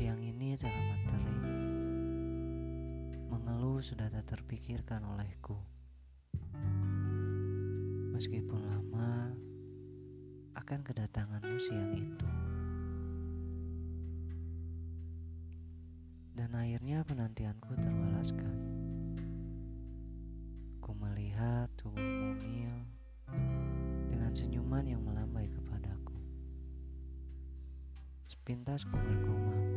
Siang ini teramat terik. Mengeluh sudah tak terpikirkan olehku. Meskipun lama, akan kedatanganmu siang itu. Dan akhirnya penantianku terbalaskan. Ku melihat tubuh mungil dengan senyuman yang melambai kepadaku. Sepintas ku bergumam,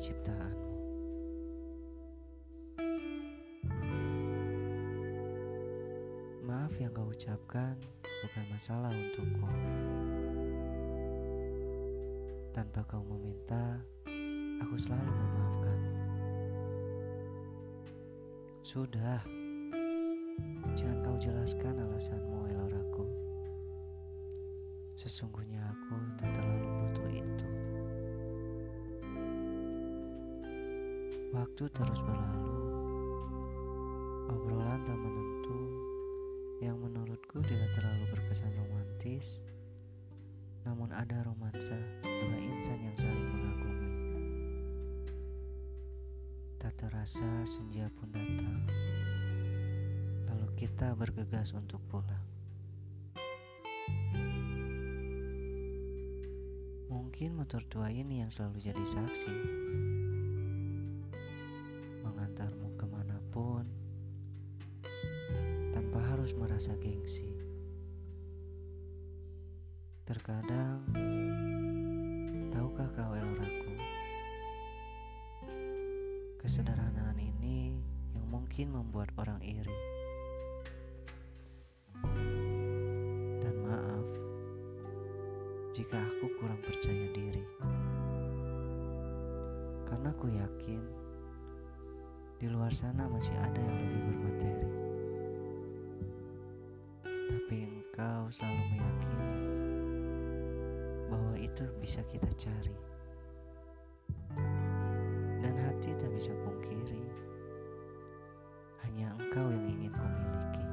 ciptaanmu. Maaf yang kau ucapkan bukan masalah untukku. Tanpa kau meminta, aku selalu memaafkan. Sudah, jangan kau jelaskan alasanmu, Eloraku. Sesungguhnya aku tak Waktu terus berlalu, obrolan tak menentu. Yang menurutku tidak terlalu berkesan romantis, namun ada romansa dua insan yang saling mengagumi. Tak terasa senja pun datang, lalu kita bergegas untuk pulang. Mungkin motor tua ini yang selalu jadi saksi harus merasa gengsi. Terkadang, tahukah kau Eloraku, kesederhanaan ini yang mungkin membuat orang iri. Dan maaf jika aku kurang percaya diri. Karena aku yakin di luar sana masih ada yang lebih bermateri. Selalu meyakini bahwa itu bisa kita cari. Dan hati tak bisa pungkiri, hanya engkau yang ingin ku miliki.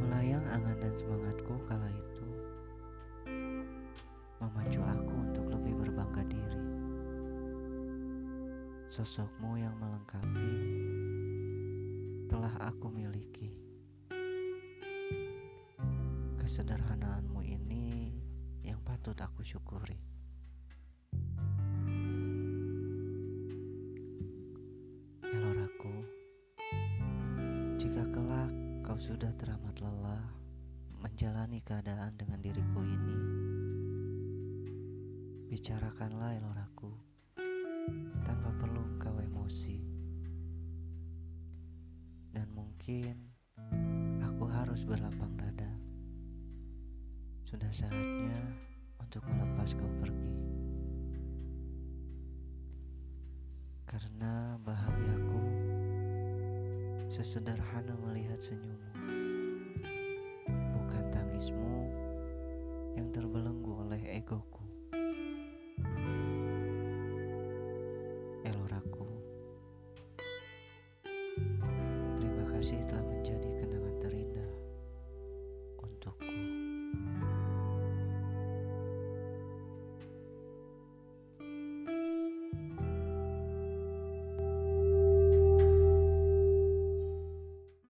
Melayang angan dan semangatku kala itu memacu aku untuk lebih berbangga diri. Sosokmu yang melengkapi telah aku miliki. Kesederhanaanmu ini yang patut aku syukuri. Eloraku, jika kelak kau sudah teramat lelah menjalani keadaan dengan diriku ini, bicarakanlah Eloraku tanpa perlu kau emosi. Mungkin aku harus berlapang dada. Sudah saatnya untuk melepas kau pergi. Karena bahagiaku sesederhana melihat senyummu. Bukan tangismu yang terbelenggu oleh egoku. Kasih telah menjadikan